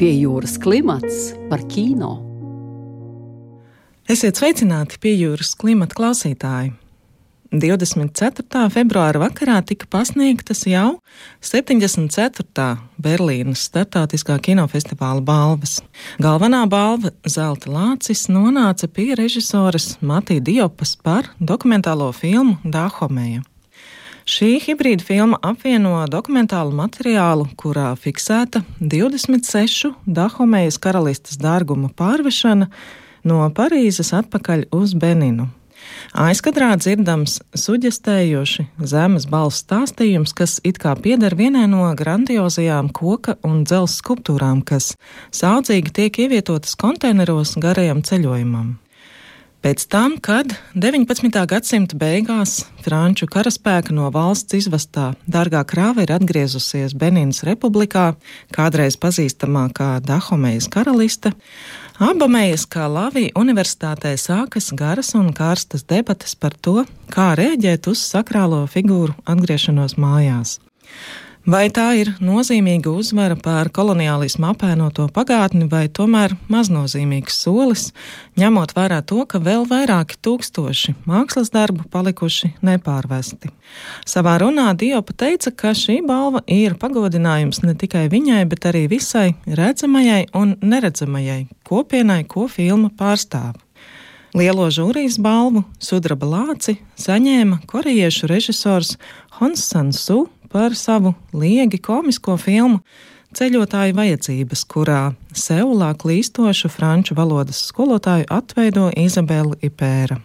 Pie jūras klimats par kino. Esiet sveicināti pie jūras klimata klausītāji! 24. februāra vakarā tika pasniegtas jau 74. Berlīnas startautiskā kinofestivāla balvas. Galvenā balva Zelta Lācis nonāca pie režisoras Matija Diopas par dokumentālo filmu Dāhomeja. Šī hibrīda filma apvieno dokumentālu materiālu, kurā fiksēta 26 Dahomejas karalistes dārguma pārvešana no Parīzes atpakaļ uz Beninu. Aizkadrā dzirdams suģestējoši zemes balss stāstījums, kas it kā pieder vienai no grandiozajām koka un dzelzs skulptūrām, kas saudzīgi tiek ievietotas konteineros garajam ceļojumam. Pēc tam, kad 19. gadsimta beigās franču karaspēka no valsts izvestā dārgā krāva ir atgriezusies Benīnas republikā, kādreiz pazīstamā kā Dahomejas karaliste, Abamejas kā Lavija universitātē sākas garas un kārstas debatas par to, kā rēģēt uz sakrālo figūru atgriešanos mājās. Vai tā ir nozīmīga uzvara pār koloniālismu apēnoto pagātni, vai tomēr maznozīmīgs solis, ņemot vērā to, ka vēl vairāki tūkstoši mākslas darbu palikuši nepārvesti? Savā runā Diopa teica, ka šī balva ir pagodinājums ne tikai viņai, bet arī visai redzamajai un neredzamajai kopienai, ko filma pārstāv. Lielo žūrijas balvu sudraba lāci saņēma korejiešu režisors Hons Sansu par savu liegi komisko filmu Ceļotāju vajadzības, kurā Seulā klīstošu franču valodas skolotāju atveido Izabela Ipēra.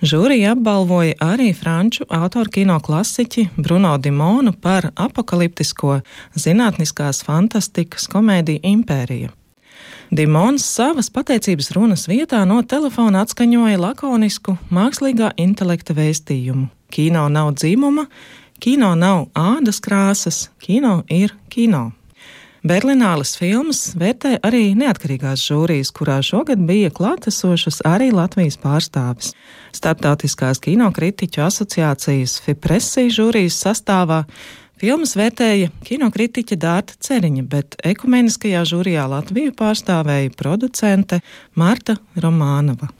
Žūrija apbalvoja arī franču autoru kino klasiķi Bruno Dimonu par apakaliptisko zinātniskās fantastikas komēdiju Impērija. Dimons savas pateicības runas vietā no telefona atskaņoja lakonisku mākslīgā intelekta vēstījumu. Kino nav dzīmuma, kino nav ādas krāsas, kino ir kino. Berlinālas filmas vērtē arī neatkarīgās žūrijas, kurā šogad bija klātesošas arī Latvijas pārstāvis. Startautiskās kinokritiķu asociācijas Fipresī žūrijas sastāvā filmas vērtēja kinokritiķe Dārta Ceriņa, bet ekumeniskajā žūrijā Latviju pārstāvēja producente Marta Romānova.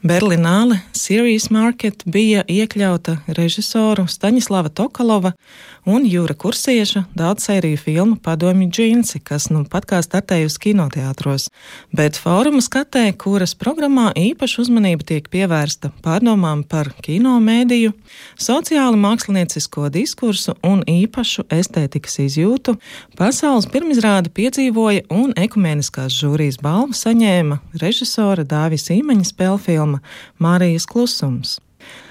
Berlināle Series Market bija iekļauta režisoru Staņislava Tokalova un Jūra Kursieša daudzsēriju filmu Padomju džinsi, kas nu pat kā startējusi kinoteātros, bet fóruma skatē, kuras programmā īpaši uzmanība tiek pievērsta pārdomām par kino mēdīju, sociāli māksliniecisko diskursu un īpašu estētikas izjūtu, pasaules pirmizrāde piedzīvoja un ekumeniskās žūrijas balvu saņēma režisora Dāvis Īmaņa spēlfilma Mārijas klusums.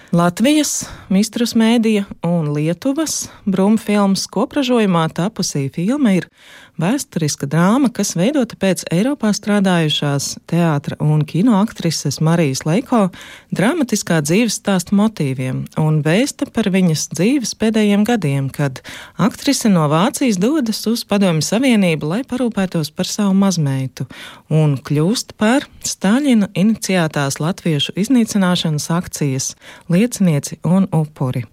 Latvijas, Mistrus mēdīja un Lietuvas brūmfilmas kopražojumā tapusī filma ir vēsturiska drāma, kas veidota pēc Eiropā strādājušās teātra un kino aktrises Marijas Leiko dramatiskā dzīves stāsta motīviem un vēsta par viņas dzīves pēdējiem gadiem, kad aktrise no Vācijas dodas uz Padomju Savienību, lai parūpētos par savu mazmeitu un kļūst par Staļina iniciētās latviešu iznīcināšanas akcijas liecinieci un upuri.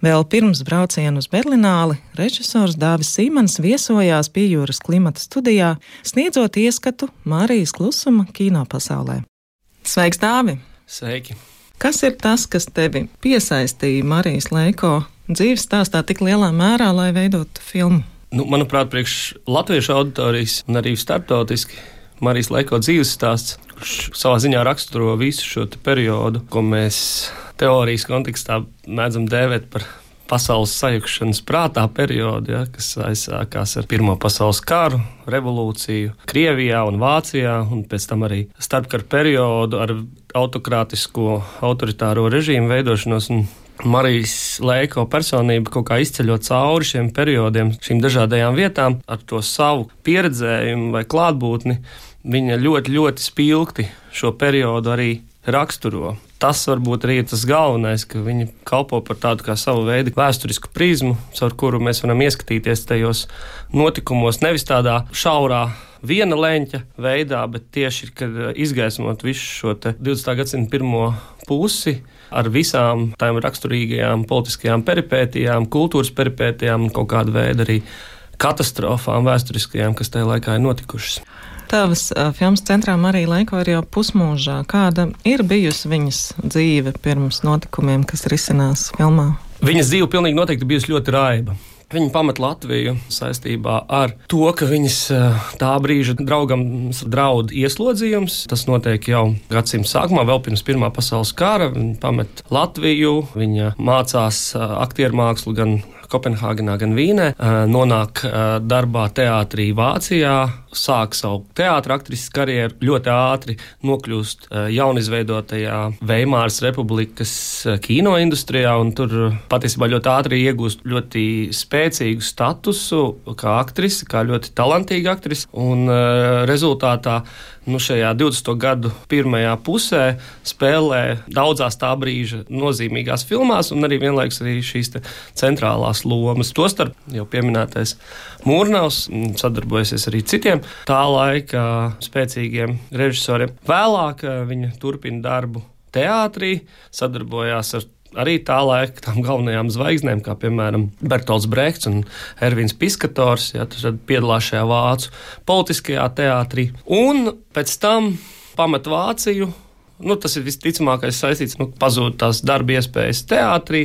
Vēl pirms brauciena uz Berlināli režisors Dāvis Simons viesojās pie jūras klimata studijā, sniedzot ieskatu Mārijas klusuma kino pasaulē. Sveiks, Dāvi! Sveiki! Kas ir tas, kas tevi piesaistīja Marijas Leiko dzīves stāstā tik lielā mērā, lai veidotu filmu? Nu, manuprāt, priekš latviešu auditorijas un arī starptautiski Marijas Leiko dzīves stāsts, kurš savā ziņā raksturo visu šo periodu, ko mēs teorijas kontekstā mēdzam dēvēt par pasaules sajukšanas prātā periodu, ja, kas aizsākās ar Pirmo pasaules karu, revolūciju Krievijā un Vācijā, un pēc tam arī starpkara periodu ar autokrātisko, autoritāro režīmu veidošanos. Marijas Lēko personība kaut kā izceļot cauri šiem periodiem, šīm dažādajām vietām, ar to savu pieredzējumu vai klātbūtni, viņa ļoti, ļoti spilgti šo periodu arī raksturo. Tas varbūt arī ir tas galvenais, ka viņi kalpo par tādu kā savu veidu vēsturisku prizmu, caur kuru mēs varam ieskatīties tajos notikumos, nevis tādā šaurā viena leņķa veidā, bet tieši kad izgaismot visu šo 20. gadsimta pirmo pusi ar visām tām raksturīgajām politiskajām peripētijām, kultūras peripētijām un kaut kādu veidu arī katastrofām vēsturiskajām, kas tajā laikā ir notikušas. Tavas filmas centrā Marija Leiko ir jau pusmūžā. Kāda ir bijusi viņas dzīve pirms notikumiem, kas risinās filmā? Viņas dzīve pilnīgi noteikti bijusi ļoti raiba. Viņa pamet Latviju saistībā ar to, ka viņas tā brīža draugam draud ieslodzījums. Tas notiek jau gadsimta sākumā, vēl pirms Pirmā pasaules kara. Viņa pamet Latviju, viņa mācās aktieru mākslu gan Kopenhāgenā, gan Vīnē, nonāk darbā teātrī Vācijā, sāk savu teātris karjeru, ļoti ātri nokļūst jaunizveidotajā Veimāras republikas kino industrijā, un tur patiesībā ļoti ātri iegūst ļoti spēcīgu statusu kā aktrise, kā ļoti talantīga aktrise, un rezultātā nu, šajā 20. gadu pirmajā pusē spēlē daudzās tā brīža nozīmīgās filmās, un arī vienlaikus arī šīs centrālās lomas. Tostarp jau pieminētais Mūrnavs sadarbojusies arī citiem tā laika spēcīgiem režisoriem. Vēlāk eh, viņa turpina darbu teātrī, sadarbojās ar arī tā laika tām galvenajām zvaigznēm, kā piemēram Bertolds Brekts un Ervins Piskators, ja, tad piedalās šajā vācu politiskajā teātrī. Un pēc tam pamet Vāciju Nu, tas ir visticamākais saistīts ar nu, pazudu tās darba iespējas teātrī,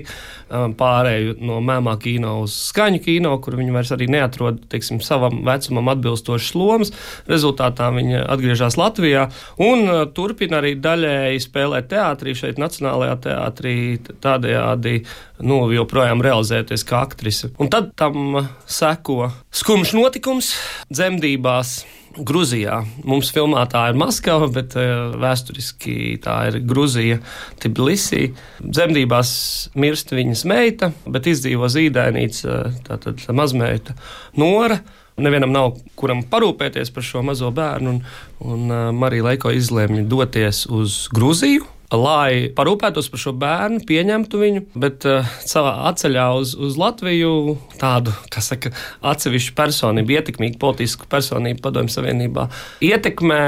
um, pārēju no mēmā kino uz skaņu kino, kur viņi vairs arī neatrod teiksim, savam vecumam atbilstošas lomas. Rezultātā viņi atgriežas Latvijā un uh, turpina arī daļēji spēlēt teātrī, šeit Nacionālajā teātrī, tādējādi nu, joprojām realizēties kā aktrise. Un tad tam seko skumjš notikums dzemdībās. Grūzijā. Mums filmā tā ir Maskava, bet uh, vēsturiski tā ir Grūzija, Tbilisī. Zemdībās mirst viņas meita, bet izdzīvo zīdainīca, tātad mazmeita Nora. Nevienam nav kuram parūpēties par šo mazo bērnu, un, un uh, Marija Leiko izlēma doties uz Grūziju lai parūpētos par šo bērnu, pieņemtu viņu, bet uh, savā atceļā uz, uz Latviju tādu, kas saka, atsevišķu personību, ietekmīgu politisku personību Padomju Savienībā ietekmē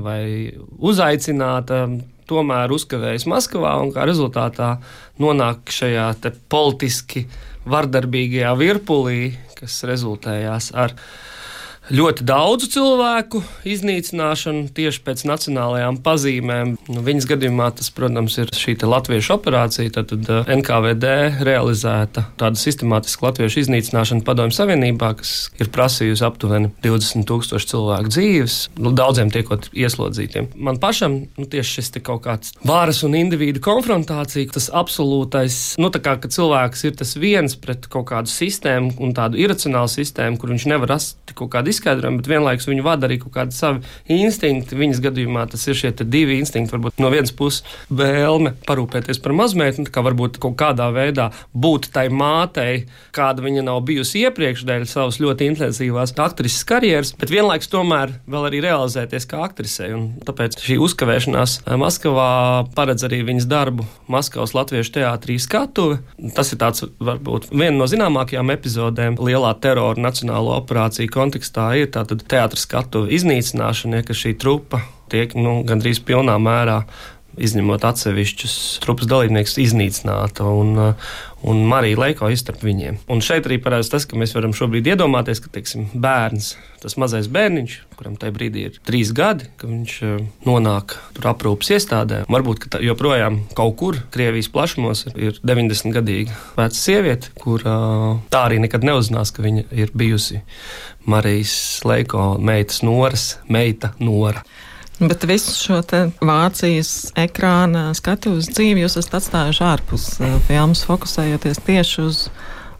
vai uzaicināta. Tomēr uzkavējas Maskavā un kā rezultātā nonāk šajā politiski vardarbīgajā virpulī, kas rezultējās ar ļoti daudzu cilvēku iznīcināšanu tieši pēc nacionālajām pazīmēm. Nu, viņas gadījumā tas, protams, ir šī latviešu operācija. Tad, tad eh, NKVD realizēta tāda sistemātiska latviešu iznīcināšana Padomju Savienībā, kas ir prasījusi aptuveni 20 tūkstošu cilvēku dzīves, nu, daudziem tiekot ieslodzītiem. Man pašam nu, tieši šis kaut kāds varas un individu konfrontācija, tas absolūtais, nu, kā cilvēks ir tas viens pret kaut kādu sistēmu un tādu iracionālu sistēmu, kur viņš nevar rast kaut kādu izskaidrojumu, bet vienlaikus viņu vada arī kaut kādi savi instinkti. Viņas gadījumā tas ir šie divi instinkti. Varbūt no vienas puses vēlme parūpēties par mazmeitni, kā varbūt kaut kādā veidā būt tai mātei, kāda viņa nav bijusi iepriekš dēļ savas ļoti intensīvās aktrises karjeras, bet vienlaikus tomēr vēl arī realizēties kā aktrisei. Tāpēc šī uzkavēšanās Maskavā paredz arī viņas darbu Maskavas Latviešu teātrī skatuve. Tas ir tāds varbūt viena no zināmākajām epizodēm lielā terora nacionālo operāciju kontekstā tā ir. Tātad teātris skatu iznīcināšana, ja, ka šī trupa tiek nu, gandrīz pilnā mērā izņemot atsevišķus trupas dalībniekus, iznīcināta. Un, un Marija Leiko ir starp viņiem. Un šeit arī parādās tas, ka mēs varam šobrīd iedomāties, ka teiksim, bērns, tas mazais bērniņš, kuram tajā brīdī ir trīs gadi, ka viņš nonāk tur aprūpas iestādē. Varbūt tā, joprojām kaut kur Krievijas plašumos ir 90 gadīga veca sieviete, kur tā arī nekad neuzzinās, ka viņa ir bijusi Marijas Leiko meitas Noras, meita Nora. Bet visu šo Vācijas ekrāna skatuves dzīvi jūs esat atstājuši ārpus filmas, fokusējoties tieši uz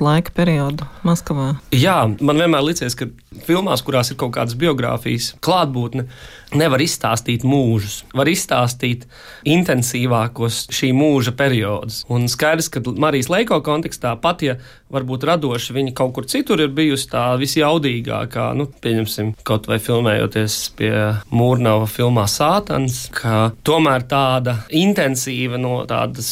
laika periodu Maskavā. Jā, man vienmēr liekas, ka filmās, kurās ir kaut kādas biogrāfijas klātbūtne, nevar izstāstīt mūžus. Var izstāstīt intensīvākos šī mūža periodus. Un skaidrs, ka Marijas Leiko kontekstā pat, ja varbūt radoši viņa kaut kur citur ir bijusi tā visjaudīgākā, nu, pieņemsim, kaut vai filmējoties pie Mūrnava filmā Sātans, ka tomēr tāda intensīva no tādas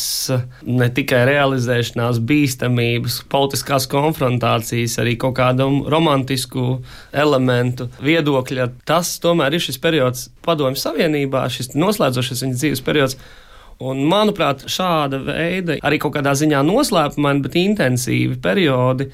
ne tikai realizēšanās bīstamības, politiskās konfrontācijas, arī kaut kādu romantisku elementu viedokļa. Tas tomēr ir šis periods Padomju Savienībā, šis noslēdzošais viņas dzīves periods. Un, manuprāt, šāda veida arī kaut kādā ziņā noslēpumaini, bet intensīvi periodi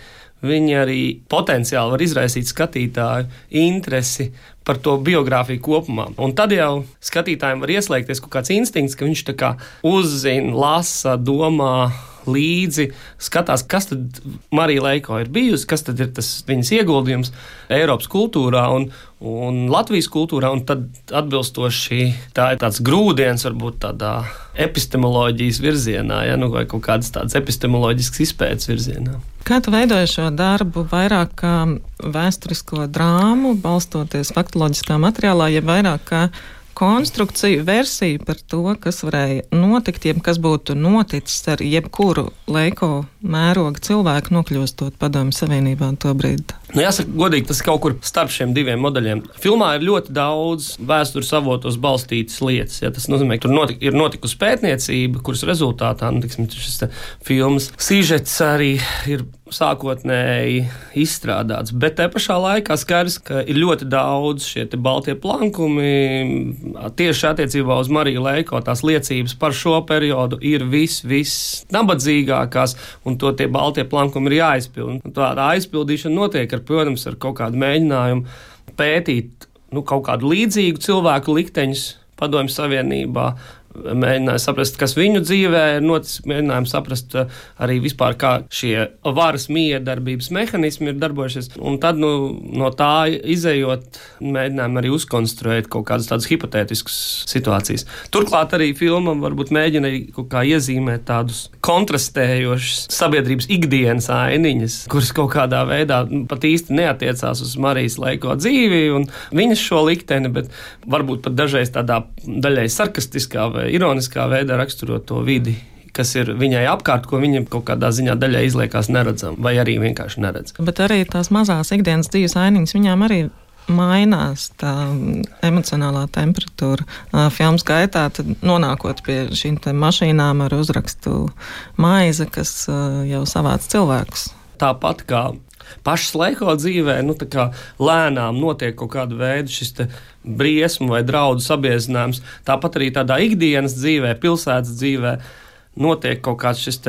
viņi arī potenciāli var izraisīt skatītāju interesi par to biogrāfiju kopumā. Un tad jau skatītājiem var ieslēgties kaut kāds instinkts, ka viņš tā kā uzzina, lasa, domā līdzi, skatās, kas tad Marija Leiko ir bijusi, kas tad ir tas viņas ieguldījums Eiropas kultūrā un, un Latvijas kultūrā, un tad atbilstoši tā ir tāds grūdienis varbūt tādā epistemoloģijas virzienā, ja, nu, vai kaut kādas tādas epistemoloģiskas izpētes virzienā. Kā tu veidoji šo darbu vairāk kā vēsturisko drāmu, balstoties faktoloģiskā materiālā, ja vairāk kā konstrukciju, versiju par to, kas varēja notikt, jeb kas būtu noticis ar jebkuru leiko mēroga cilvēku nokļūstot padomju savienībā to brīdi? Nu, jāsaka, godīgi, tas ir kaut kur starp šiem diviem modeļiem. Filmā ir ļoti daudz vēstures avotos balstītas lietas. Ja, tas nozīmē, ka tur notik, ir notikusi pētniecība, kuras rezultātā nu, tiksim, šis filmas sižets arī ir sākotnēji izstrādāts. Bet te pašā laikā skaidrs, ka ir ļoti daudz šie baltie plankumi. Tieši attiecībā uz Mariju Leiko tās liecības par šo periodu ir vis, vis nabadzīgākās, un to tie baltie plankumi ir jāizpild. Tāda aizpildīšana notiek, ar, protams, ar kaut kādu mēģinājumu pētīt nu, kaut kādu līdzīgu cilvēku likteņus Padomju Savienībā, mēģināja saprast, kas viņu dzīvē ir noticis, mēģinājām saprast eh, arī vispār, kā šie varas miedarbības mehānismi ir darbojušies. Un tad nu, no tā izējot, mēģinājām arī uzkonstruēt kaut kādas tādas hipotētiskas situācijas. Turklāt arī filma varbūt mēģina kaut kā iezīmēt tādus kontrastējošus sabiedrības ikdienas ainiņas, kuras kaut kādā veidā nu, pat īsti neatiecās uz Marijas laiko dzīvi un viņas šo likteni, bet varbūt pat dažreiz tādā daļai sarkastiskā vai ironiskā veidā raksturot to vidi, kas ir viņai apkārt, ko viņam kaut kādā ziņā daļai izliekās neredzama, vai arī vienkārši neredz. Bet arī tās mazās ikdienas dzīves ainiņas viņām arī mainās tā emocionālā temperatūra. Filmas gaitā, nonākot pie šīm mašīnām ar uzrakstu maize, kas jau savāc cilvēkus. Tāpat kā pašas laiko dzīvē, nu, lēnām notiek kaut kāda veida šis briesmu vai draudu sabiezinājums. Tāpat arī tādā ikdienas dzīvē, pilsētas dzīvē. Notiek kaut kāds šis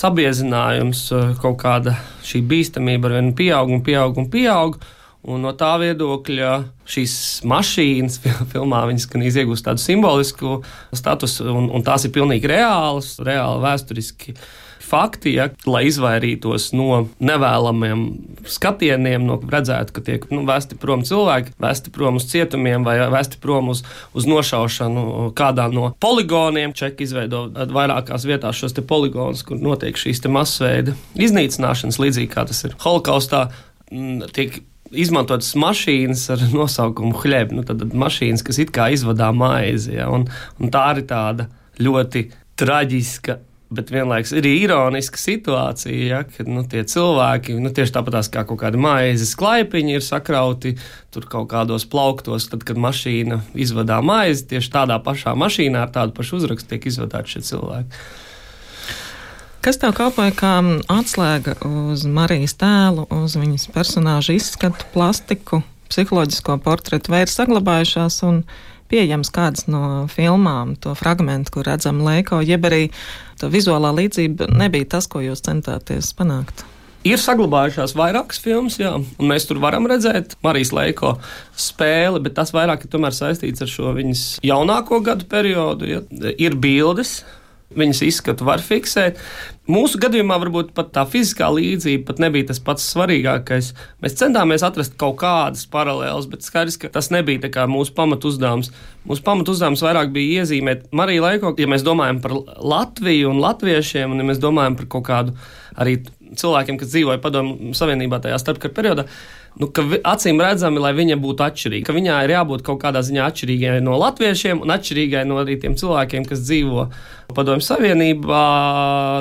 sabiezinājums, kaut kāda šī bīstamība ar vienu pieaug un pieaug un pieaug. Un no tā viedokļa šīs mašīnas filmā viņas gan iegūst tādu simbolisku statusu, un, un tās ir pilnīgi reālas, reāli vēsturiski uh, fakti, ja, lai izvairītos no nevēlamiem skatieniem, no redzētu, ka tiek nu, vesti prom cilvēki, vesti prom uz cietumiem vai vesti prom uz, uz nošaušanu kādā no poligoniem. Čeki izveido vairākās vietās šos poligonus, kur notiek šīs masveida iznīcināšanas, līdzīgi kā tas ir holokaustā. Tiek izmantotas mašīnas ar nosaukumu Hļeb, nu, tad mašīnas, kas it kā izvadā maizi. Ja, un, un tā ir tāda ļoti traģiska Bet vienlaikus ir ironiska situācija, ja, kad nu, tie cilvēki, nu, tieši tāpat kā kaut kādi maizes klaipiņi, ir sakrauti tur kaut kādos plauktos, tad, kad mašīna izvadā maizi, tieši tādā pašā mašīnā ar tādu pašu uzrakstu tiek izvadāti šie cilvēki. Kas tev kalpoja kā atslēga uz Marijas tēlu, uz viņas personāžu izskatu, plastiku, psiholoģisko portretu, vai ir saglabājušās un pieejams kādas no filmām, to fragment, kur redzam Leiko, jeb arī tā vizuālā līdzība nebija tas, ko jūs centāties panākt. Ir saglabājušās vairākas filmas, jā, un mēs tur varam redzēt Marijas Leiko spēli, bet tas vairāk ir saistīts ar šo viņas jaunāko gadu periodu. Ja. Ir bildes, viņas izskatu var fiksēt. Mūsu gadījumā varbūt pat tā fiziskā līdzība pat nebija tas pats svarīgākais. Mēs centāmies atrast kaut kādas paralēlas, bet skaidrs, ka tas nebija mūsu pamatu uzdevums. Mūsu pamatu uzdevums vairāk bija iezīmēt Mariju Laiko, ja mēs domājam par Latviju un latviešiem, un ja mēs domājam par kaut kādu arī cilvēkiem, kas dzīvoja Padomu Savienībā tajā starpkara periodā nu, ka acīm redzami, lai viņa būtu atšķirīga, ka viņai ir jābūt kaut kādā ziņā atšķirīgai no latviešiem un atšķirīgai no arī tiem cilvēkiem, kas dzīvo Padomju Savienībā,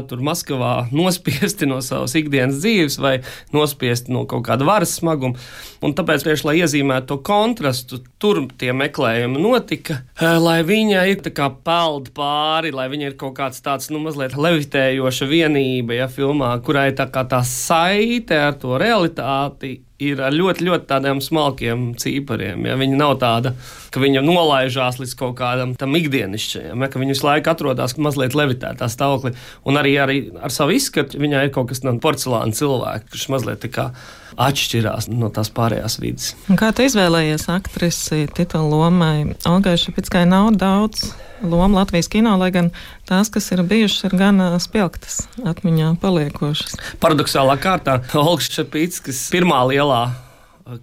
tur Maskavā, nospiesti no savas ikdienas dzīves vai nospiesti no kaut kāda varas smaguma. Un tāpēc, tieši lai iezīmētu to kontrastu, tur tie meklējumi notika, eh, lai viņa ir tā kā peld pāri, lai viņa ir kaut kāds tāds, nu, mazliet levitējoša vienība, ja filmā, kurai tā kā tā saite ar to realitāti ir ar ļoti, ļoti tādiem smalkiem cīpariem. Ja? Viņa nav tāda, ka viņa nolaižās līdz kaut kādam tam ikdienišķajam, ja? ka viņa visu laiku atrodas mazliet levitētā stāvoklī. Un arī, arī ar savu izskatu viņai ir kaut kas no porcelāna cilvēka, kurš mazliet tā kā atšķirās no tās pārējās vidas. Un kā tu izvēlējies aktrisi titulu lomai? Olgai Šepickai nav daudz loma Latvijas kino, lai gan tās, kas ir bijušas, ir gan spilgtas, atmiņā paliekošas. Paradoxālā kārtā Olga Šepītskas pirmā lielā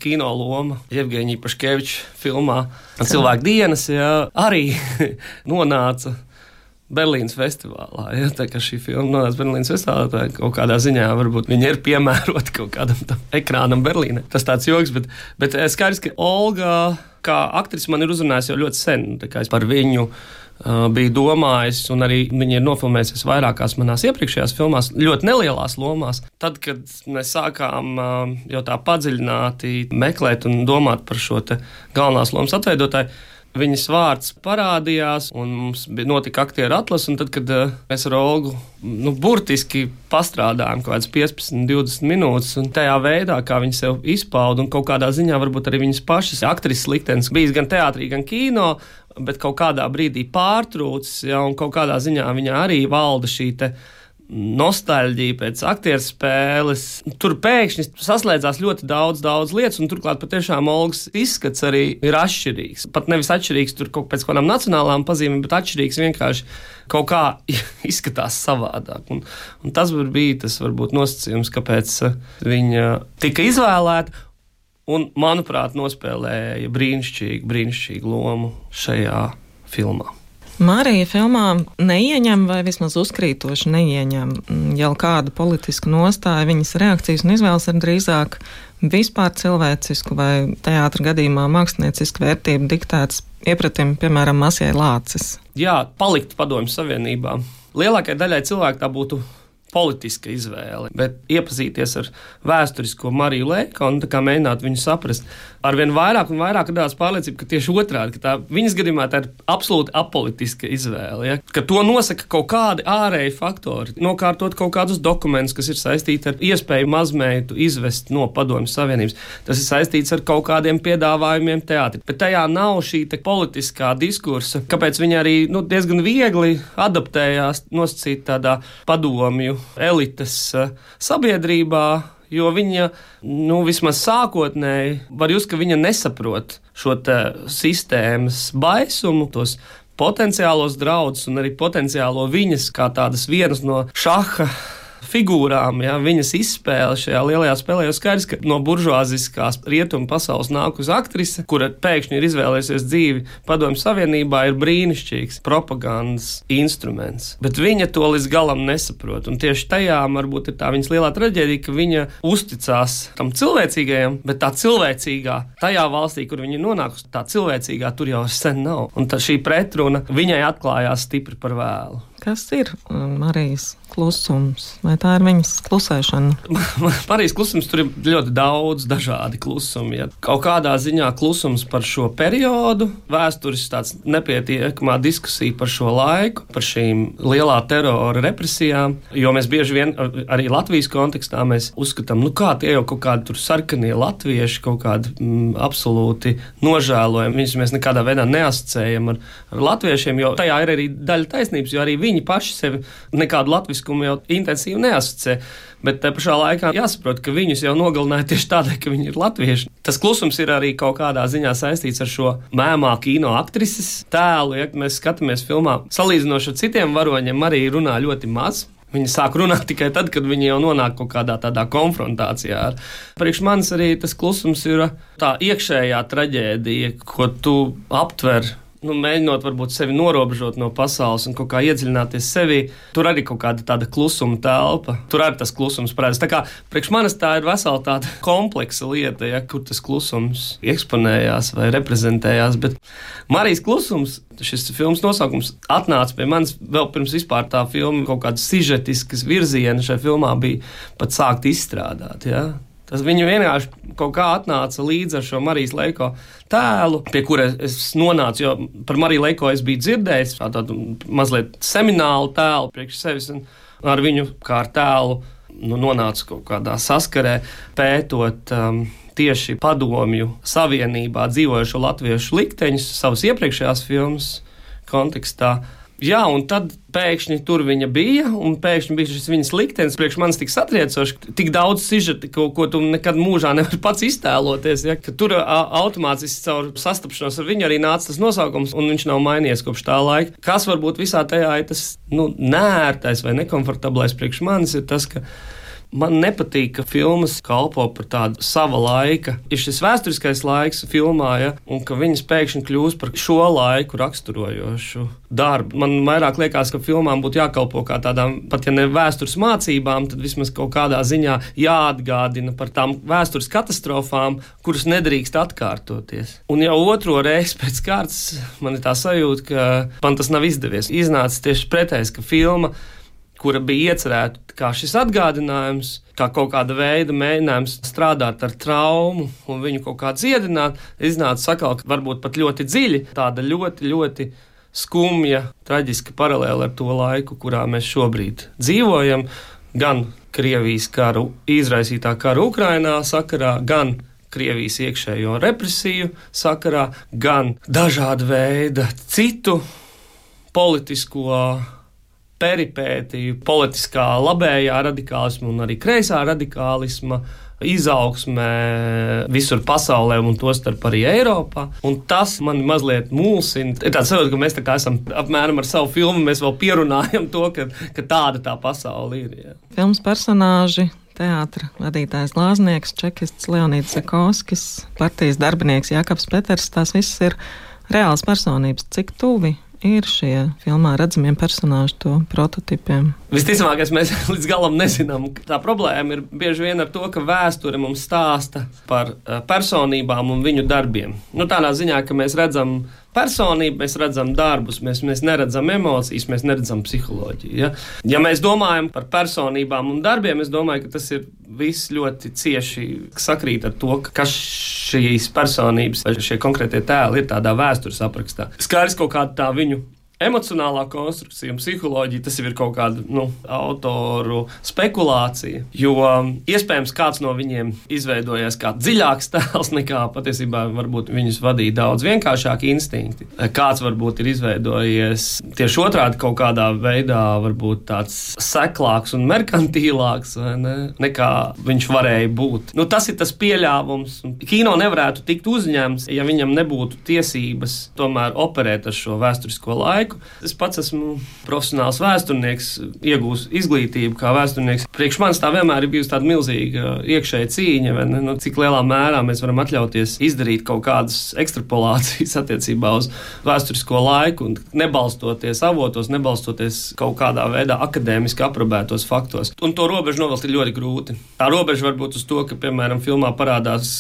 kino loma Jevģīņa Paškeviča filmā Cilvēku dienas jā, arī nonāca. Berlīnas festivālā. Ja, tā kā šī filma nonāca Berlīnas festivālā, tad kaut kādā ziņā varbūt viņa ir piemērota kaut kādam ekrānam Berlīnē. Tas tāds joks, bet, bet skaidrs, ka Olga kā aktrise man ir uzrunājusi jau ļoti sen. Es par viņu uh, biju domājis, un arī viņa ir nofilmējusies vairākās manās iepriekšējās filmās, ļoti nelielās lomās. Tad, kad mēs sākām uh, jau tā padziļināti meklēt un domāt par šo galvenās lomas atveidotāju, Viņas vārds parādījās, un mums bija notika aktieru atlase. Tad, kad uh, mēs ar Olgu nu, burtiski pastrādājām kaut kādas 15, 20 minūtes, un tajā veidā, kā viņi sev izpauda, un kaut kādā ziņā varbūt arī viņas pašas aktrises liktenis bijis gan teātrī, gan kino, bet kaut kādā brīdī pārtrūcis, ja, un kaut kādā ziņā viņa arī valda šī nostalģija pēc aktieru spēles. Tur pēkšņi saslēdzās ļoti daudz, daudz lietas, un turklāt patiešām Olgas izskats arī ir atšķirīgs. Pat nevis atšķirīgs tur kaut pēc kādām nacionālām pazīmēm, bet atšķirīgs vienkārši kaut kā izskatās savādāk. Un, un tas bija tas varbūt nosacījums, kāpēc uh, viņa tika izvēlēta. Un, manuprāt, nospēlēja brīnišķīgu, brīnišķīgu lomu šajā filmā. Marija filmā neieņem, vai vismaz uzkrītoši neieņem jau kādu politisku nostāju. Viņas reakcijas un izvēles ir drīzāk vispār cilvēcisku vai teātra gadījumā māksliniecisku vērtību diktēts iepratim, piemēram, Masjai Lācis. Jā, palikt padomju savienībā. Lielākajai daļai cilvēku tā būtu politiska izvēle, bet iepazīties ar vēsturisko Mariju Lēku un mēģināt viņu saprast. Arvien vairāk un vairāk radās pārliecība, ka tieši otrādi, ka tā viņas gadījumā tā ir absolūti apolitiska izvēle. Ja? Ka to nosaka kaut kādi ārēji faktori, nokārtot kaut kādus dokumentus, kas ir saistīti ar iespēju mazmeitu izvest no Padomju Savienības. Tas ir saistīts ar kaut kādiem piedāvājumiem teātrī. Bet tajā nav šī politiskā diskursa, kāpēc viņi arī nu, diezgan viegli adaptējās nosacīt tādā padomju elites eh, sabiedrībā, jo viņa, nu, vismaz sākotnēji, var just, ka viņa nesaprot šo sistēmas baisumu, tos potenciālos draudus un arī potenciālo viņas kā tādas vienas no šaha figūrām, ja, viņas izspēle šajā lielajā spēlē. Jau skaidrs, ka no buržuāziskās rietumu pasaules nāk uz aktrise, kura pēkšņi ir izvēlējusies dzīvi Padomju Savienībā, ir brīnišķīgs propagandas instruments. Bet viņa to līdz galam nesaprot. Un tieši tajā varbūt ir tā viņas lielā traģēdija, ka viņa uzticās tam cilvēcīgajam, bet tā cilvēcīgā tajā valstī, kur viņa nonākusi, tā cilvēcīgā tur jau sen nav. Un šī pretruna viņai atklājās stipri par vēlu. Kas ir um, Marijas klusums? Vai tā ir viņas klusēšana? Marijas klusums tur ir ļoti daudz dažādi klusumi. Ja. Kaut kādā ziņā klusums par šo periodu, vēstures tāds nepietiekamā diskusija par šo laiku, par šīm lielā terora represijām. Jo mēs bieži vien arī Latvijas kontekstā uzskatām, nu kā tie jau kaut kādi tur sarkanie latvieši, kaut kādi mm, absolūti nožēlojami. Viņus mēs nekādā veidā neasociējam ar, ar latviešiem, jo tajā ir arī daļa taisnības, jo arī viņi paši sevi nekādu latviskumu jau intensīvi neasociē. Bet te pašā laikā jāsaprot, ka viņus jau nogalināja tieši tādēļ, ka viņi ir latvieši. Tas klusums ir arī kaut kādā ziņā saistīts ar šo mēmā kino aktrises tēlu. Ja mēs skatāmies filmā, salīdzinoši ar citiem varoņiem, arī runā ļoti maz. Viņi sāk runāt tikai tad, kad viņi jau nonāk kaut kādā tādā konfrontācijā. Ar. Priekš manis arī tas klusums ir tā iekšējā traģēdija, ko tu aptver nu, mēģinot varbūt sevi norobežot no pasaules un kaut kā iedziļināties sevi, tur arī kaut kāda tāda klusuma telpa. Tur arī tas klusums parādās. Tā kā priekš manis tā ir vesela tāda kompleksa lieta, ja, kur tas klusums eksponējās vai reprezentējās. Bet Marijas klusums, šis filmas nosaukums, atnāca pie manis vēl pirms vispār tā filma kaut kādas sižetiskas virzienas šajā filmā bija pat sākt izstrādāt. Ja. Tas viņu vienkārši kaut kā atnāca līdzi ar šo Marijas Leiko tēlu, pie kura es nonācu. Jo par Mariju Leiko es biju dzirdējis tādu mazliet seminālu tēlu priekš sevis, un ar viņu kā ar tēlu nu, nonācu kaut kādā saskarē, pētot um, tieši padomju savienībā dzīvojušo latviešu likteņus savas iepriekšējās filmas kontekstā. Jā, un tad pēkšņi tur viņa bija, un pēkšņi bija šis viņas liktenis. Priekš manis tik satriecoši, tik daudz sižeta, ko, ko tu nekad mūžā nevari pats iztēloties. Ja? Ka tur automātiski caur sastapšanos ar viņu arī nāca tas nosaukums, un viņš nav mainījies kopš tā laika. Kas varbūt visā tajā ir tas nu, nērtais vai nekomfortablais priekš manis, ir tas, ka Man nepatīk, ka filmas kalpo par tādu sava laika. Ir šis vēsturiskais laiks filmā, ja, un ka viņas pēkšņi kļūst par šo laiku raksturojošu darbu. Man vairāk liekas, ka filmām būtu jākalpo kā tādām, pat ja ne vēstures mācībām, tad vismaz kaut kādā ziņā jāatgādina par tām vēstures katastrofām, kuras nedrīkst atkārtoties. Un jau otro reizi pēc kārtas man ir tā sajūta, ka man tas nav izdevies. Iznāca tieši pretējs, ka filma kura bija iecerēta kā šis atgādinājums, kā kaut kāda veida mēģinājums strādāt ar traumu un viņu kaut kā dziedināt, iznāca sakal, ka varbūt pat ļoti dziļi, tāda ļoti, ļoti skumja, traģiska paralēla ar to laiku, kurā mēs šobrīd dzīvojam. Gan Krievijas karu izraisītā kara Ukrainā sakarā, gan Krievijas iekšējo represiju sakarā, gan dažāda veida citu politisko peripētiju, politiskā labējā radikālisma un arī kreisā radikālisma izaugsmē visur pasaulē, un tostarp arī Eiropā. Un tas man mazliet mulsina. Ir tāds sajūta, ka mēs tā esam apmēram ar savu filmu, mēs vēl pierunājam to, ka, ka tāda tā pasaule ir. Jā. Filmas personāži. Teātris vadītājs Lāznieks, čekists Leonīds Zekovskis, partijas darbinieks Jākaps Peters. Tās visas ir reāls personības. Cik tuvi ir šie filmā redzamie personāļi to prototipiem? Visticamāk, mēs līdz galam nezinām. Tā problēma ir bieži vien ar to, ka vēsture mums stāsta par eh, personībām un viņu darbiem. Nu, tādā ziņā, ka mēs redzam personību, mēs redzam darbus, mēs, mēs neredzam emocijas, mēs neredzam psiholoģiju. Ja? ja mēs domājam par personībām un darbiem, es domāju, ka tas ir viss ļoti cieši sakrīt ar to, kas šīs personības vai šie konkrētie tēli ir tādā vēstures aprakstā. Skaidrs kaut kāda tā viņu emocionālā konstrukcija un psiholoģija, tas ir kaut kāda nu, autoru spekulācija. Jo um, iespējams, kāds no viņiem izveidojies kā dziļāks tēls nekā patiesībā viņus vadīja daudz vienkāršāki instinkti. Kāds varbūt ir izveidojies tieši otrādi kaut kādā veidā, varbūt tāds seklāks un merkantīlāks ne, nekā viņš varēja būt. Nu, tas ir tas pieļāvums. Kino nevarētu tikt uzņemts, ja viņam nebūtu tiesības tomēr operēt ar šo vēsturisko laiku laiku. Es pats esmu profesionāls vēsturnieks, iegūstu izglītību kā vēsturnieks. Priekš manis tā vienmēr ir bijusi tāda milzīga iekšēja cīņa, nu, cik lielā mērā mēs varam atļauties izdarīt kaut kādas ekstrapolācijas attiecībā uz vēsturisko laiku, un nebalstoties avotos, nebalstoties kaut kādā veidā akadēmiski aprobētos faktos. Un to robežu novilkt ir ļoti grūti. Tā robeža var būt uz to, ka, piemēram, filmā parādās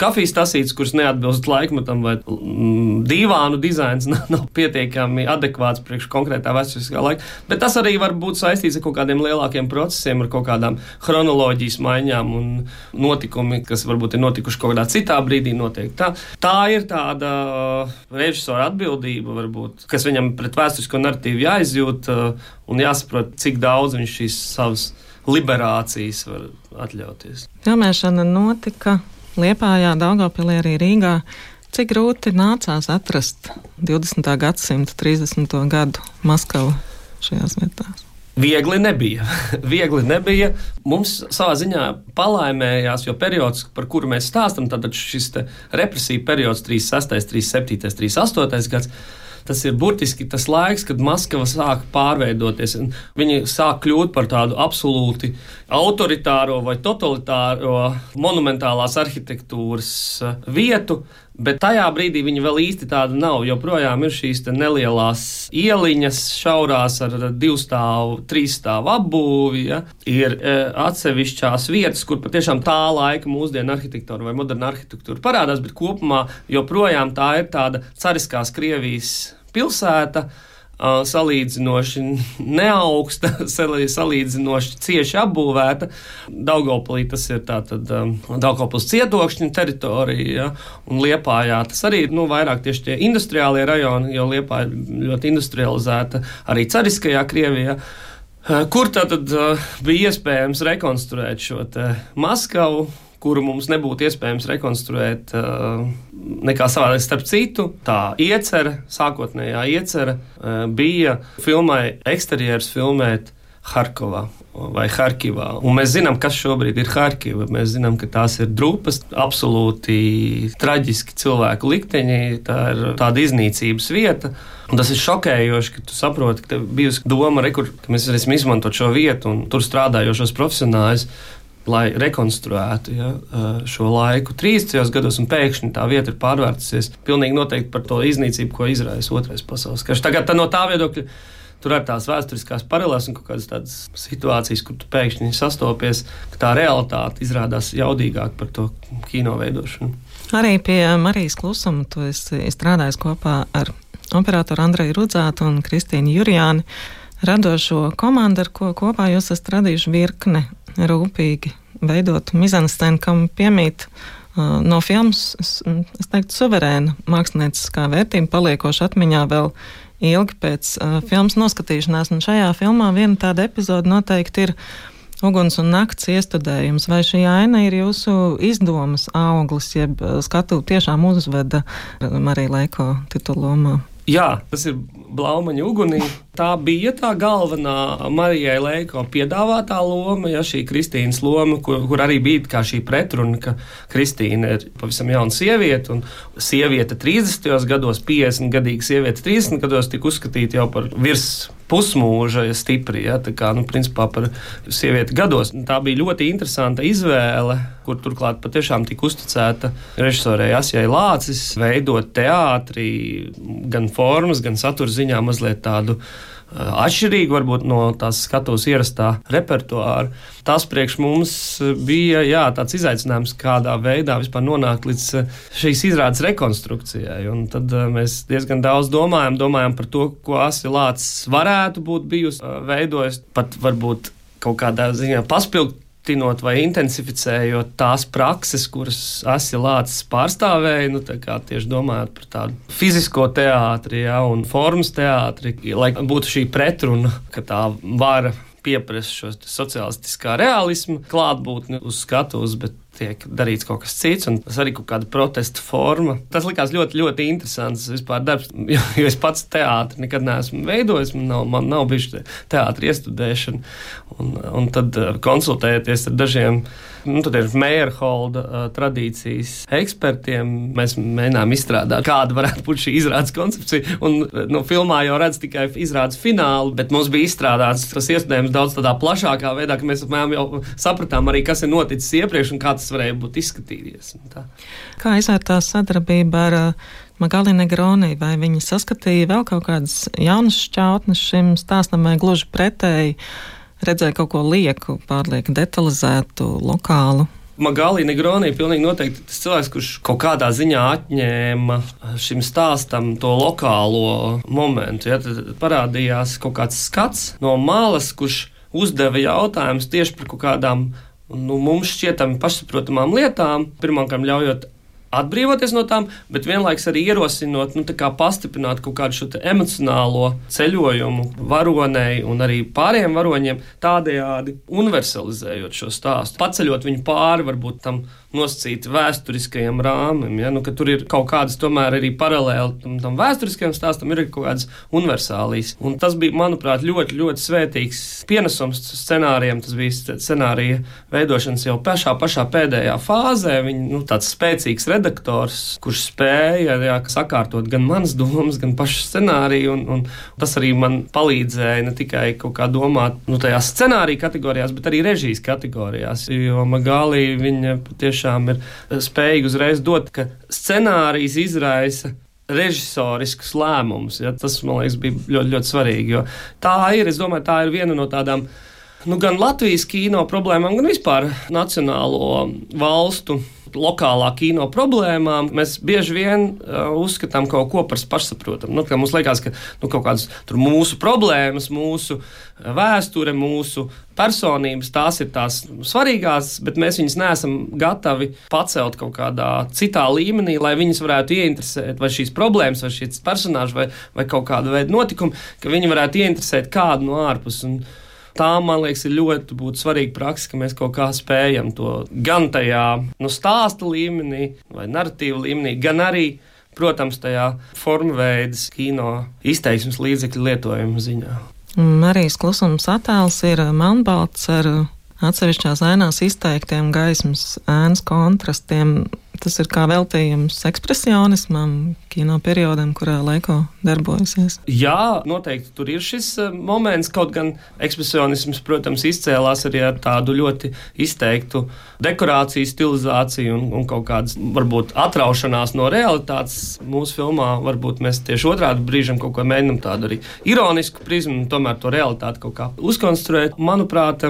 kafijas tasītes, kuras neatbilst laikmetam, vai mm, dīvānu dizains nav pietiekami adekvāts adekvāts priekš konkrētā vēsturiskā laika. Bet tas arī var būt saistīts ar kaut kādiem lielākiem procesiem, ar kaut kādām chronoloģijas maiņām un notikumiem, kas varbūt ir notikuši kaut kādā citā brīdī. Notiek. Tā, tā ir tāda uh, režisora atbildība, varbūt, kas viņam pret vēsturisko narratīvu jāizjūt uh, un jāsaprot, cik daudz viņš šīs savas liberācijas var atļauties. Filmēšana notika Liepājā, Daugopilī, arī Rīgā. Cik grūti nācās atrast 20. gadsimta 30. gadu Maskavu šajās vietās? Viegli nebija. Viegli nebija. Mums savā ziņā palaimējās, jo periods, par kuru mēs stāstām, tad šis represija periods 36, 37, 38 gads tas ir burtiski tas laiks, kad Maskava sāk pārveidoties. Viņa sāk kļūt par tādu absolūti autoritāro vai totalitāro monumentālās arhitektūras vietu. Bet tajā brīdī viņa vēl īsti tāda nav. Joprojām ir šīs nelielās ieliņas, šaurās ar divu stāvu, trīs stāvu apbūvi. Ja? Ir e, atsevišķās vietas, kur patiešām tā laika mūsdienu arhitektūra vai moderna arhitektūra parādās, bet kopumā joprojām tā ir tāda cariskās Krievijas pilsēta. Salīdzinoši neaugsta, salīdzinoši cieši apbūvēta. Daugopilī tas ir tātad Daugopils cietokšņa teritorija, ja, un Liepājā tas arī ir nu, vairāk tieši tie industriālie rajoni, jo Liepā ir ļoti industrializēta arī cariskajā Krievijā. Kur tad bija iespējams rekonstruēt šo Maskavu, kuru mums nebūtu iespējams rekonstruēt nekā savādāk. Starp citu, tā iecerē, sākotnējā iecerē, bija filmai eksterjeras filmēt Harkovā vai Harkivā. Un mēs zinām, kas šobrīd ir Harkiva. Mēs zinām, ka tās ir drupas, absolūti traģiski cilvēku likteņi. Tā ir tāda iznīcības vieta. Un tas ir šokējoši, ka tu saproti, ka bija doma, re, kur, ka mēs varēsim izmantot šo vietu un tur strādājošos profesionāļus. Lai rekonstruētu ja, šo laiku 30. gados, un pēkšņi tā vieta ir pārvērtusies pilnīgi noteikti par to iznīcību, ko izraisa Otrais pasaules karš. Tagad tā no tā viedokļa tur ir tās vēsturiskās paralēlas un kaut kādas tādas situācijas, kur pēkšņi sastopies, ka tā realitāte izrādās jaudīgāka par to kino veidošanu. Arī pie Marijas klusuma tu esi strādājis kopā ar operatoru Andreju Rudzātu un Kristīnu Jurjāni. Radošo komandu, ar ko kopā jūs esat radījuši virkni rūpīgi veidot mizanstēnu, kam piemīt uh, no filmas, es, es teiktu, suverēna mākslinieckā vērtība paliekoša atmiņā vēl ilgi pēc uh, filmas noskatīšanās. Un šajā filmā viena tāda epizode noteikti ir uguns un nakts iestudējums. Vai šī aina ir jūsu izdomas auglis, jeb skatu tiešām uzveda Marija Leiko titulomā? Jā, tas ir Blaumaņa ugunī. Tā bija tā galvenā Marijai Leiko piedāvātā loma, ja šī Kristīnas loma, kur, kur arī bija šī pretruna, ka Kristīna ir pavisam jauna sieviete, un sieviete 30. gados, 50 gadīga sieviete 30 gados tika uzskatīta jau par virs pusmūža stipri, ja, tā kā, nu, principā par sievieti gados. Tā bija ļoti interesanta izvēle, kur turklāt patiešām tika uzticēta režisorei Asijai Lācis veidot teātri gan formas, gan satura ziņā mazliet tādu atšķirīgi varbūt no tās skatuves ierastā repertuāra. Tas priekš mums bija jā, tāds izaicinājums, kādā veidā vispār nonākt līdz šīs izrādes rekonstrukcijai. Un tad mēs diezgan daudz domājam, domājam par to, ko Asilāts varētu būt bijusi veidojis, pat varbūt kaut kādā ziņā paspilgt pasliktinot vai intensificējot tās prakses, kuras Asilāts pārstāvēja, nu, tieši domājot par tādu fizisko teātri ja, un formas teātri, lai būtu šī pretruna, ka tā vara pieprasa šo sociālistiskā realismu klātbūtni uz skatuves, bet tiek darīts kaut kas cits, un tas arī kaut kāda protesta forma. Tas likās ļoti, ļoti interesants vispār darbs, jo, jo es pats teātri nekad neesmu veidojis, man nav, man nav bijuši teātri iestudēšana, un, un tad eh, konsultējoties ar dažiem Nu, Meierholda uh, tradīcijas ekspertiem. Mēs mēģinām izstrādāt, kāda varētu būt šī izrādes koncepcija. Un, nu, filmā jau redz tikai izrādes finālu, bet mums bija izstrādāts tas iespējams daudz tādā plašākā veidā, ka mēs apmēram jau sapratām arī, kas ir noticis iepriekš un kā tas varēja būt izskatījies. Kā izvērtās sadarbība ar uh, Magali Negroni, vai viņi saskatīja vēl kaut kādas jaunas šķautnes šim stāstam vai gluži pretēji? redzēju kaut ko lieku, pārlieku detalizētu, lokālu. Magali Negroni ir pilnīgi noteikti tas cilvēks, kurš kaut kādā ziņā atņēma šim stāstam to lokālo momentu. Ja, tad parādījās kaut kāds skats no malas, kurš uzdeva jautājumus tieši par kaut kādām nu, mums šķietami pašsaprotamām lietām, pirmkārt, ļaujot atbrīvoties no tām, bet vienlaikus arī ierosinot, nu, pastiprināt kaut kādu šo emocionālo ceļojumu varonei un arī pārējiem varoņiem, tādējādi universalizējot šo stāstu, paceļot viņu pāri varbūt tam nosacīti vēsturiskajam rāmim. Ja? Nu, tur ir kaut kādas tomēr arī paralēli tam, tam vēsturiskajam stāstam, ir kaut kādas universālijas. Un tas bija, manuprāt, ļoti, ļoti svētīgs pienesums scenārijam. Tas bija scenārija veidošanas jau pašā, pašā pēdējā fāzē. Viņa nu, tāds spēcīgs redaktors, kurš spēja jā, sakārtot gan manas domas, gan pašu scenāriju. Un, un tas arī man palīdzēja ne tikai kaut kā domāt nu, tajās scenārija kategorijās, bet arī režijas kategorijās. Jo Magali viņa tieši tiešām ir eh, spējīgi uzreiz dot, ka scenārijs izraisa režisoriskus lēmumus. Ja? Tas, man liekas, bija ļoti, ļoti svarīgi. Tā ir, es domāju, tā ir viena no tādām. Nu, gan Latvijas kino problēmām, gan vispār nacionālo valstu lokālā kino problēmām, mēs bieži vien uh, uzskatām kaut ko par pašsaprotamu. Nu, mums liekas, ka nu, kaut kādas mūsu problēmas, mūsu uh, vēsture, mūsu personības, tās ir tās svarīgās, bet mēs viņus neesam gatavi pacelt kaut kādā citā līmenī, lai viņus varētu ieinteresēt, vai šīs problēmas, vai šīs personāžas, vai, vai kaut kāda veida notikumi, ka viņi varētu ieinteresēt kādu no ārpuses. Tā, man liekas, ir ļoti svarīga praksa, ka mēs kaut kā spējam to gan tajā nu, stāsta līmenī vai narratīva līmenī, gan arī protams, tajā formu veidas, kino izteiksmes līdzekļu lietojuma ziņā. Marijas klusums attēls ir melnbalts ar atsevišķās ainās izteiktiem gaismas ēnas kontrastiem. Tas ir kā veltījums ekspresionismam, kino periodam, kurā Leiko darbojusies. Jā, noteikti tur ir šis eh, moments. Kaut gan ekspresionisms, protams, izcēlās arī ar tādu ļoti izteiktu dekorāciju, stilizāciju un, un kaut kādas, varbūt, atraušanās no realitātes. Mūsu filmā varbūt mēs tieši otrādi brīžam kaut ko mēģinam tādu arī ironisku prizmu, tomēr to realitāti kaut kā uzkonstruēt. Manuprāt,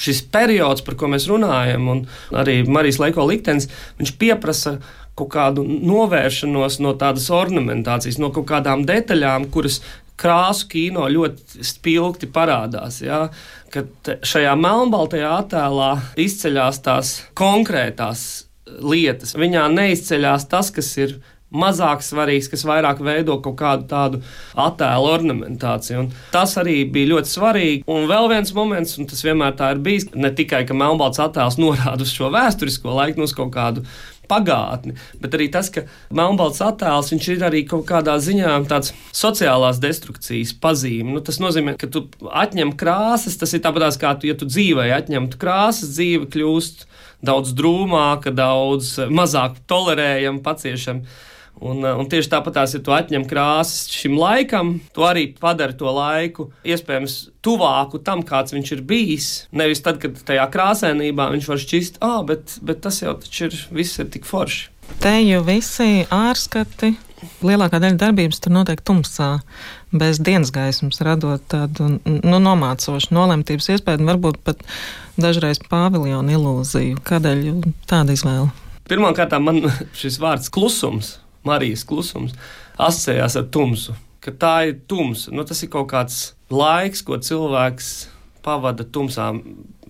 šis periods, par ko mēs runājam, un arī Marijas Leiko liktenis, viņš pieprasa kaut kādu novēršanos no tādas ornamentācijas, no kaut kādām detaļām, kuras krāsu kino ļoti spilgti parādās. Ja? Kad šajā melnbaltajā attēlā izceļas tās konkrētās lietas, viņā neizceļas tas, kas ir mazāk svarīgs, kas vairāk veido kaut kādu tādu attēlu ornamentāciju. Un tas arī bija ļoti svarīgi. Un vēl viens moments, un tas vienmēr tā ir bijis, ne tikai ka melnbalts attēls norāda uz šo vēsturisko laiku, uz kaut kādu pagātni, bet arī tas, ka melnbalts attēls ir arī kaut kādā ziņā tāds sociālās destrukcijas pazīme. Nu, tas nozīmē, ka tu atņem krāsas, tas ir tāpat kā, tu, ja tu dzīvē atņemtu krāsas, dzīve kļūst daudz drūmāka, daudz mazāk tolerējama, paciešama. Un, eh, un tieši tāpat, ja tu atņem krāsas šim laikam, tu arī padari to laiku iespējams tuvāku tam, kāds viņš ir bijis. Nevis tad, kad tajā krāsainībā viņš var šķist, ah, bet, bet tas jau ir, viss ir tik forši. Te jau visi ārskati, lielākā daļa darbības tur notiek tumsā, bez dienas gaismas, radot tādu nu, nomācošu nolemtības iespēju, varbūt pat dažreiz paviljonu ilūziju. Kādēļ tāda izvēle? Pirmkārt, man šis vārds klusums Marijas klusums asociējās ar tumsu. Tā ir tumsa. Nu, tas ir kaut kāds laiks, ko cilvēks pavada tumsā.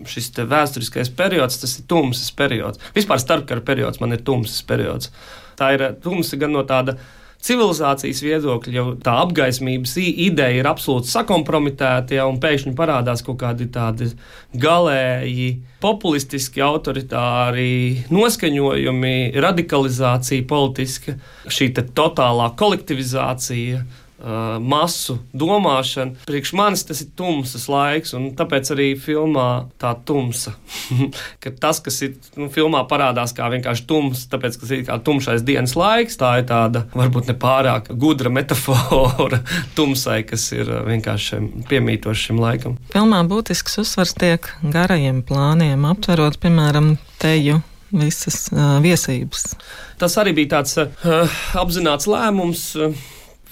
Šis vēsturiskais periods, tas ir tumsas periods. Vispār starpkara periods man ir tumsas periods. Tā ir tumsa gan no tāda civilizācijas viedokļa jau tā apgaismības ideja ir absolūti sakompromitēta, ja, un pēkšņi parādās kaut kādi tādi galēji, populistiski, autoritāri noskaņojumi, radikalizācija politiska, šī totālā kolektivizācija uh, masu domāšana. Priekš manis tas ir tumsas laiks, un tāpēc arī filmā tā tumsa. ka tas, kas ir nu, filmā, parādās kā vienkārši tums, tāpēc, ka tas ir kā tumšais dienas laiks, tā ir tāda varbūt ne pārāk gudra metāfora tumsai, kas ir vienkārši piemītoša šim laikam. Filmā būtisks uzsvars tiek garajiem plāniem, aptverot, piemēram, teju visas uh, viesības. Tas arī bija tāds uh, apzināts lēmums. Uh,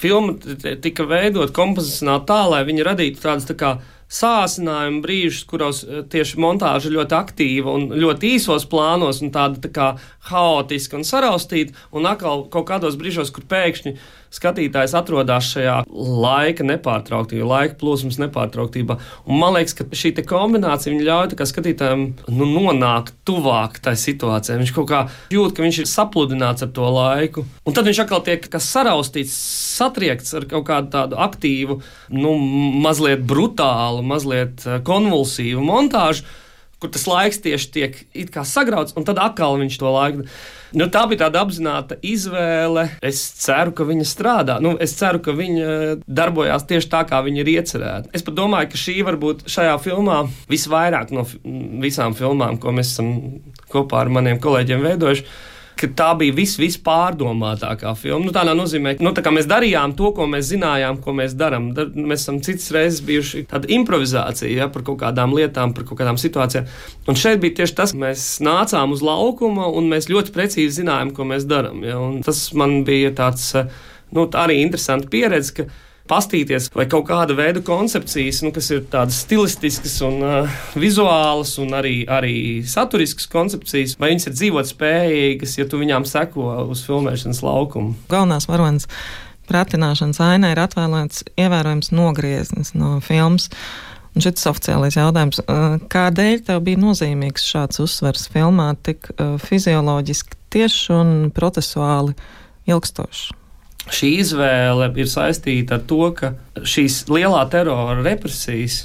filma tika veidot kompozicionāli tā, lai viņi radītu tādas tā kā sāsinājumu brīžus, kuros eh, tieši montāža ļoti aktīva un ļoti īsos plānos un tāda tā kā haotiska un saraustīta, un atkal kaut kādos brīžos, kur pēkšņi skatītājs atrodas šajā laika nepārtrauktībā, laika plūsmas nepārtrauktībā. Un man liekas, ka šī kombinācija ļauj skatītājam nu, nonākt tuvāk tai situācijai. Viņš kaut kā jūt, ka viņš ir sapludināts ar to laiku. Un tad viņš atkal tiek saraustīts, satriekts ar kaut kādu tādu aktīvu, nu, mazliet brutālu, mazliet eh, konvulsīvu montāžu kur tas laiks tieši tiek sagrauts, un tad atkal viņš to laiku. Nu, tā bija tāda apzināta izvēle. Es ceru, ka viņa strādā. Nu, es ceru, ka viņa darbojās tieši tā, kā viņa ir iecerēta. Es pat domāju, ka šī varbūt šajā filmā visvairāk no visām filmām, ko mēs esam kopā ar maniem kolēģiem veidojuši ka tā bija vis, vispārdomātākā filma. Nu, tādā nozīmē, ka nu, tā mēs darījām to, ko mēs zinājām, ko mēs darām. Dar, mēs esam citas reizes bijuši tāda improvizācija ja, par kaut kādām lietām, par kaut kādām situācijām. Un šeit bija tieši tas, ka mēs nācām uz laukuma un mēs ļoti precīzi zinājām, ko mēs darām. Ja, tas man bija tāds nu, arī interesants pieredze pastīties, vai kaut kāda veida koncepcijas, nu, kas ir tādas stilistiskas un uh, vizuālas, un arī, arī saturiskas koncepcijas, vai viņas ir dzīvot spējīgas, ja tu viņām seko uz filmēšanas laukumu. Galvenās varonas pratināšanas ainē ir atvēlēts ievērojams nogrieznis no filmas. Un šis oficiālais jautājums, kādēļ tev bija nozīmīgs šāds uzsvers filmā, tik fizioloģiski tieši un procesuāli ilgstošs? Šī izvēle ir saistīta ar to, ka šīs lielā terora represijas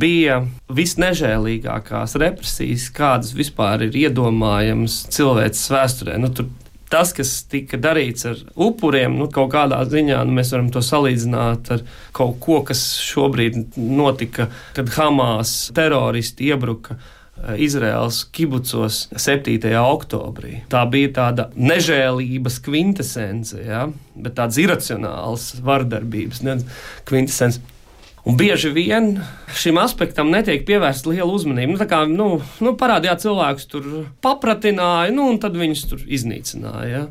bija visnežēlīgākās represijas, kādas vispār ir iedomājamas cilvēces vēsturē. Nu, tur tas, kas tika darīts ar upuriem, nu, kaut kādā ziņā nu, mēs varam to salīdzināt ar kaut ko, kas šobrīd notika, kad Hamas teroristi iebruka. Eh, Izraels kibucos 7. oktobrī. Tā bija tāda nežēlības kvintessence, ja? bet tādas iracionālas vardarbības kvintessence. Un bieži vien šim aspektam netiek pievērsta liela uzmanība. Nu, kā, nu, nu, parādījāt cilvēkus, tur papratināja, nu, un tad viņus tur iznīcināja. Ja?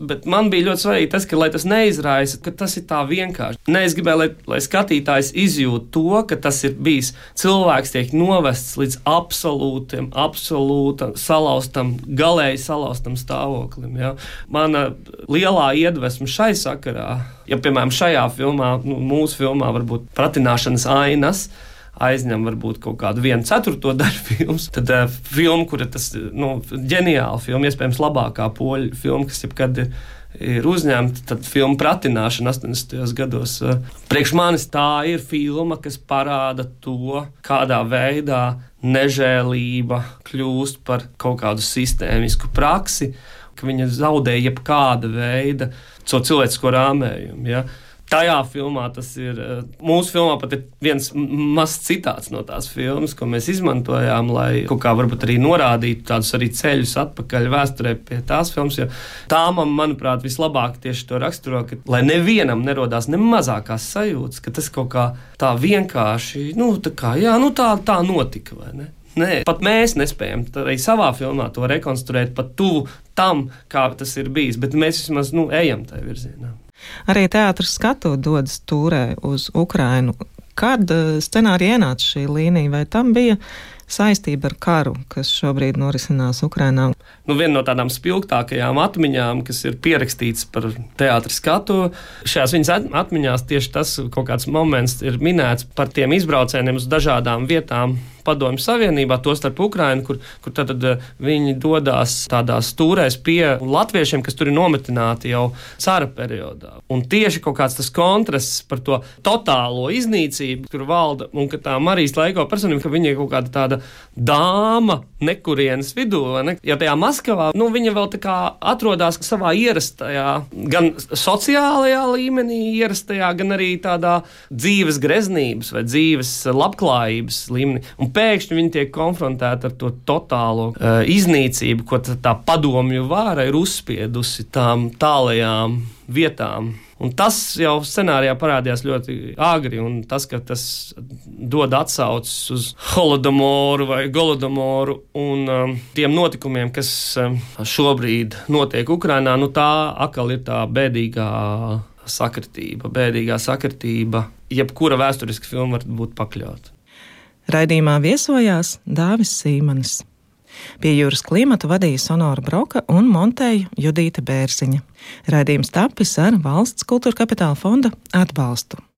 Bet man bija ļoti svarīgi tas, ka, tas neizraisa, ka tas ir tā vienkārši. Nē, es gribēju, lai, lai skatītājs izjūt to, ka tas ir bijis cilvēks, tiek novests līdz absolūtam, absolūtam, salauztam, galēji salauztam stāvoklim. Ja? Mana lielā iedvesma šai sakarā, ja piemēram šajā filmā, nu, mūsu filmā, varbūt pratināšanas ainas aizņem varbūt kaut kādu vienu ceturto daļu filmas. Tad uh, filma, kura tas nu, ģeniāla filma, iespējams, labākā poļu filma, kas jebkad ir. Ir uzņemta tad filmu pratināšana 80. gados. Priekš manis tā ir filma, kas parāda to, kādā veidā nežēlība kļūst par kaut kādu sistēmisku praksi, ka viņa zaudē jebkāda veida cilvēcisko rāmējumu. Ja? Tajā filmā tas ir. Eh, mūsu filmā pat ir viens mazs citāts no tās filmas, ko mēs izmantojām, lai kaut kā varbūt arī norādītu tādus arī ceļus atpakaļ vēsturē pie tās filmas. Tā man, manuprāt, vislabāk tieši to raksturo, ka lai nevienam nerodās ne mazākās sajūtas, ka tas kaut kā tā vienkārši, nu, tā kā, jā, nu tā, tā notika, vai ne? Nē, pat mēs nespējam arī savā filmā to rekonstruēt pat tuvu tam, kā tas ir bijis, bet mēs vismaz nu, ejam tajā virzienā. Arī teātris skatu dodas tūrē uz Ukrainu. Kad eh, scenārija ienāca šī līnija, vai tam bija saistība ar karu, kas šobrīd norisinās Ukrainā? Nu, viena no tādām spilgtākajām atmiņām, kas ir pierakstīts par teātris skatu, šajās viņas atmiņās tieši tas kaut kāds moments ir minēts par tiem izbraucieniem uz dažādām vietām Padomju Savienībā, tostarp Ukrainu, kur, kur tad, tad eh, viņi dodas tādās stūrēs pie latviešiem, kas tur ir nometināti jau cara periodā. Un tieši kaut kāds tas kontrasts par to totālo iznīcību, kur valda, un ka tā Marijas laiko personība, ka viņa ir kaut kāda tāda dāma nekurienes vidū, ne? ja tajā Maskavā, nu, viņa vēl tā kā atrodas savā ierastajā, gan sociālajā līmenī ierastajā, gan arī tādā dzīves greznības vai dzīves labklājības līmenī. Un pēkšņi viņi tiek konfrontēti ar to totālo uh, iznīcību, ko tā, tā padomju vāra ir uzspiedusi tām tālajām vietām. Un tas jau scenārijā parādījās ļoti agri, un tas, ka tas dod atsauces uz Holodomoru vai Golodomoru un um, tiem notikumiem, kas um, šobrīd notiek Ukrajinā, nu tā atkal ir tā bēdīgā sakritība, bēdīgā sakritība. Jebkura vēsturiska filma var būt pakļauta. Raidījumā viesojās Dāvis Sīmanis. Pie jūras klimata vadīja Sonora Broka un montēja Judīta Bērziņa. Raidījums tapis ar valsts kultūra kapitāla fonda atbalstu.